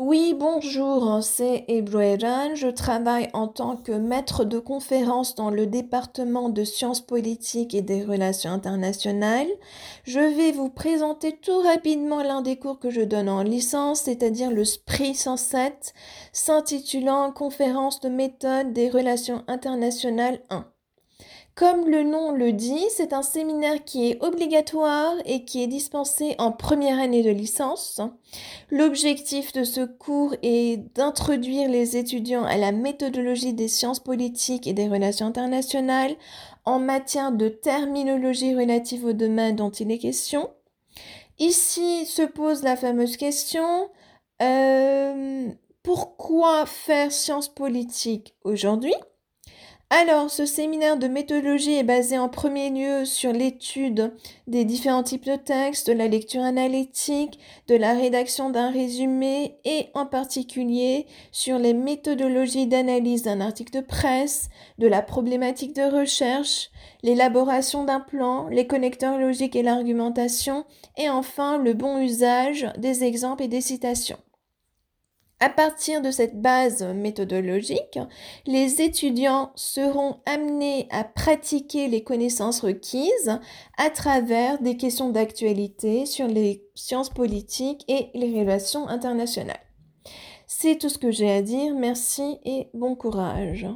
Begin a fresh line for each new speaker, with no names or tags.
Oui, bonjour, c'est Ebroeran. Je travaille en tant que maître de conférence dans le département de sciences politiques et des relations internationales. Je vais vous présenter tout rapidement l'un des cours que je donne en licence, c'est-à-dire le SPRI 107, s'intitulant Conférence de méthode des relations internationales 1. Comme le nom le dit, c'est un séminaire qui est obligatoire et qui est dispensé en première année de licence. L'objectif de ce cours est d'introduire les étudiants à la méthodologie des sciences politiques et des relations internationales en matière de terminologie relative au domaine dont il est question. Ici se pose la fameuse question euh, pourquoi faire sciences politiques aujourd'hui? Alors, ce séminaire de méthodologie est basé en premier lieu sur l'étude des différents types de textes, de la lecture analytique, de la rédaction d'un résumé et en particulier sur les méthodologies d'analyse d'un article de presse, de la problématique de recherche, l'élaboration d'un plan, les connecteurs logiques et l'argumentation et enfin le bon usage des exemples et des citations. À partir de cette base méthodologique, les étudiants seront amenés à pratiquer les connaissances requises à travers des questions d'actualité sur les sciences politiques et les relations internationales. C'est tout ce que j'ai à dire. Merci et bon courage.